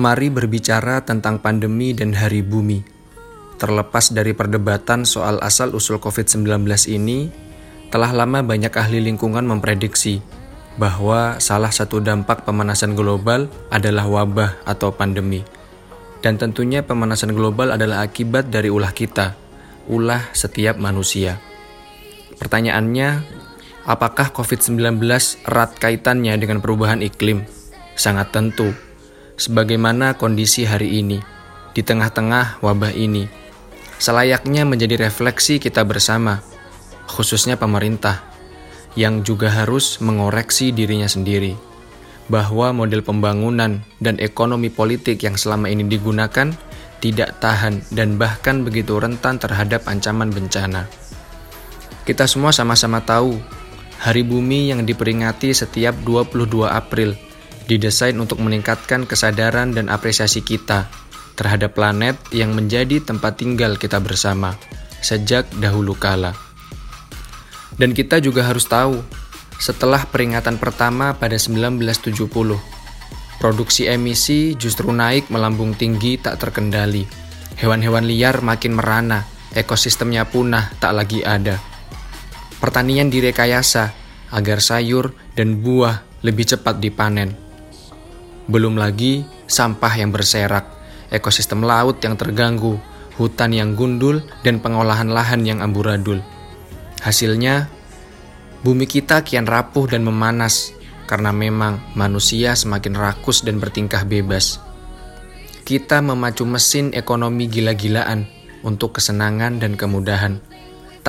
Mari berbicara tentang pandemi dan hari bumi. Terlepas dari perdebatan soal asal-usul COVID-19 ini, telah lama banyak ahli lingkungan memprediksi bahwa salah satu dampak pemanasan global adalah wabah atau pandemi. Dan tentunya pemanasan global adalah akibat dari ulah kita, ulah setiap manusia. Pertanyaannya, apakah COVID-19 erat kaitannya dengan perubahan iklim? Sangat tentu sebagaimana kondisi hari ini, di tengah-tengah wabah ini. Selayaknya menjadi refleksi kita bersama, khususnya pemerintah, yang juga harus mengoreksi dirinya sendiri, bahwa model pembangunan dan ekonomi politik yang selama ini digunakan tidak tahan dan bahkan begitu rentan terhadap ancaman bencana. Kita semua sama-sama tahu, Hari Bumi yang diperingati setiap 22 April didesain untuk meningkatkan kesadaran dan apresiasi kita terhadap planet yang menjadi tempat tinggal kita bersama sejak dahulu kala. Dan kita juga harus tahu, setelah peringatan pertama pada 1970, produksi emisi justru naik melambung tinggi tak terkendali. Hewan-hewan liar makin merana, ekosistemnya punah tak lagi ada. Pertanian direkayasa agar sayur dan buah lebih cepat dipanen belum lagi sampah yang berserak, ekosistem laut yang terganggu, hutan yang gundul, dan pengolahan lahan yang amburadul. Hasilnya, bumi kita kian rapuh dan memanas karena memang manusia semakin rakus dan bertingkah bebas. Kita memacu mesin ekonomi gila-gilaan untuk kesenangan dan kemudahan.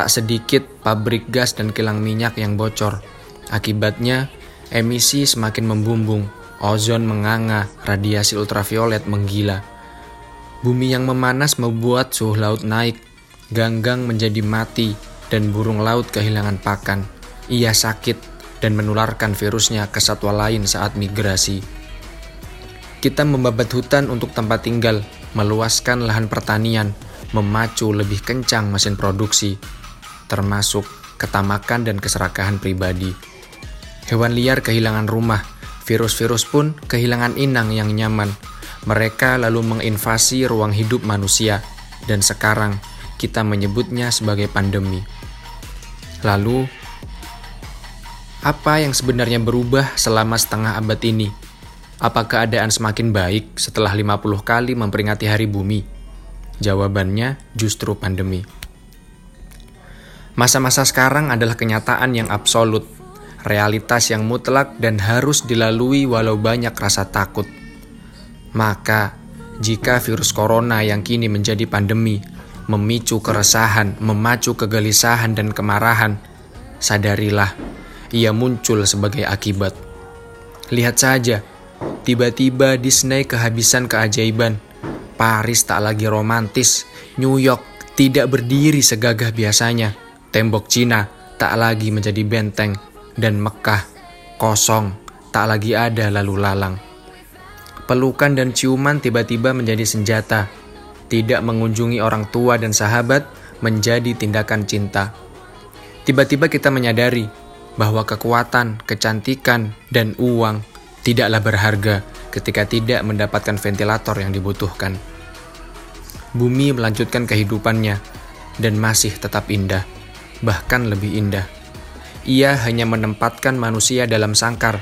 Tak sedikit pabrik gas dan kilang minyak yang bocor. Akibatnya, emisi semakin membumbung Ozon menganga, radiasi ultraviolet menggila. Bumi yang memanas membuat suhu laut naik, ganggang menjadi mati, dan burung laut kehilangan pakan. Ia sakit dan menularkan virusnya ke satwa lain saat migrasi. Kita membabat hutan untuk tempat tinggal, meluaskan lahan pertanian, memacu lebih kencang mesin produksi, termasuk ketamakan dan keserakahan pribadi. Hewan liar kehilangan rumah, Virus-virus pun kehilangan inang yang nyaman. Mereka lalu menginvasi ruang hidup manusia, dan sekarang kita menyebutnya sebagai pandemi. Lalu, apa yang sebenarnya berubah selama setengah abad ini? Apa keadaan semakin baik setelah 50 kali memperingati hari bumi? Jawabannya justru pandemi. Masa-masa sekarang adalah kenyataan yang absolut realitas yang mutlak dan harus dilalui walau banyak rasa takut. Maka, jika virus corona yang kini menjadi pandemi memicu keresahan, memacu kegelisahan dan kemarahan, sadarilah ia muncul sebagai akibat. Lihat saja, tiba-tiba Disney kehabisan keajaiban. Paris tak lagi romantis, New York tidak berdiri segagah biasanya, tembok Cina tak lagi menjadi benteng dan Mekah kosong, tak lagi ada lalu lalang. Pelukan dan ciuman tiba-tiba menjadi senjata. Tidak mengunjungi orang tua dan sahabat menjadi tindakan cinta. Tiba-tiba kita menyadari bahwa kekuatan, kecantikan, dan uang tidaklah berharga ketika tidak mendapatkan ventilator yang dibutuhkan. Bumi melanjutkan kehidupannya dan masih tetap indah, bahkan lebih indah ia hanya menempatkan manusia dalam sangkar,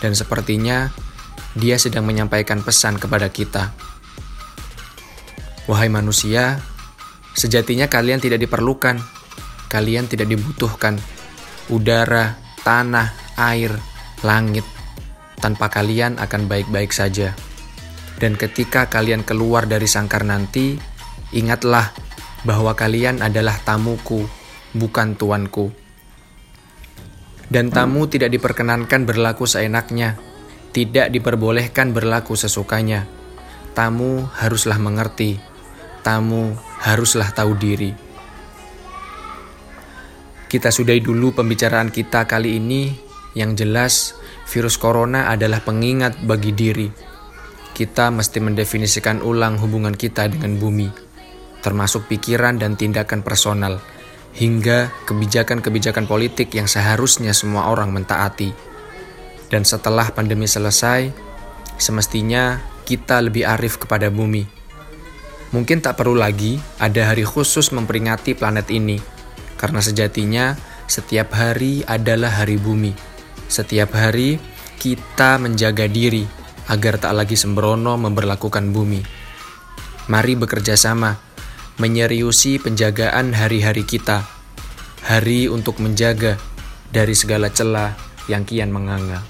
dan sepertinya dia sedang menyampaikan pesan kepada kita. Wahai manusia, sejatinya kalian tidak diperlukan, kalian tidak dibutuhkan. Udara, tanah, air, langit, tanpa kalian akan baik-baik saja. Dan ketika kalian keluar dari sangkar nanti, ingatlah bahwa kalian adalah tamuku, bukan tuanku dan tamu tidak diperkenankan berlaku seenaknya, tidak diperbolehkan berlaku sesukanya. Tamu haruslah mengerti, tamu haruslah tahu diri. Kita sudahi dulu pembicaraan kita kali ini yang jelas virus corona adalah pengingat bagi diri. Kita mesti mendefinisikan ulang hubungan kita dengan bumi, termasuk pikiran dan tindakan personal hingga kebijakan-kebijakan politik yang seharusnya semua orang mentaati. Dan setelah pandemi selesai, semestinya kita lebih arif kepada bumi. Mungkin tak perlu lagi ada hari khusus memperingati planet ini, karena sejatinya setiap hari adalah hari bumi. Setiap hari kita menjaga diri agar tak lagi sembrono memperlakukan bumi. Mari bekerja sama, menyeriusi penjagaan hari-hari kita, hari untuk menjaga dari segala celah yang kian menganga.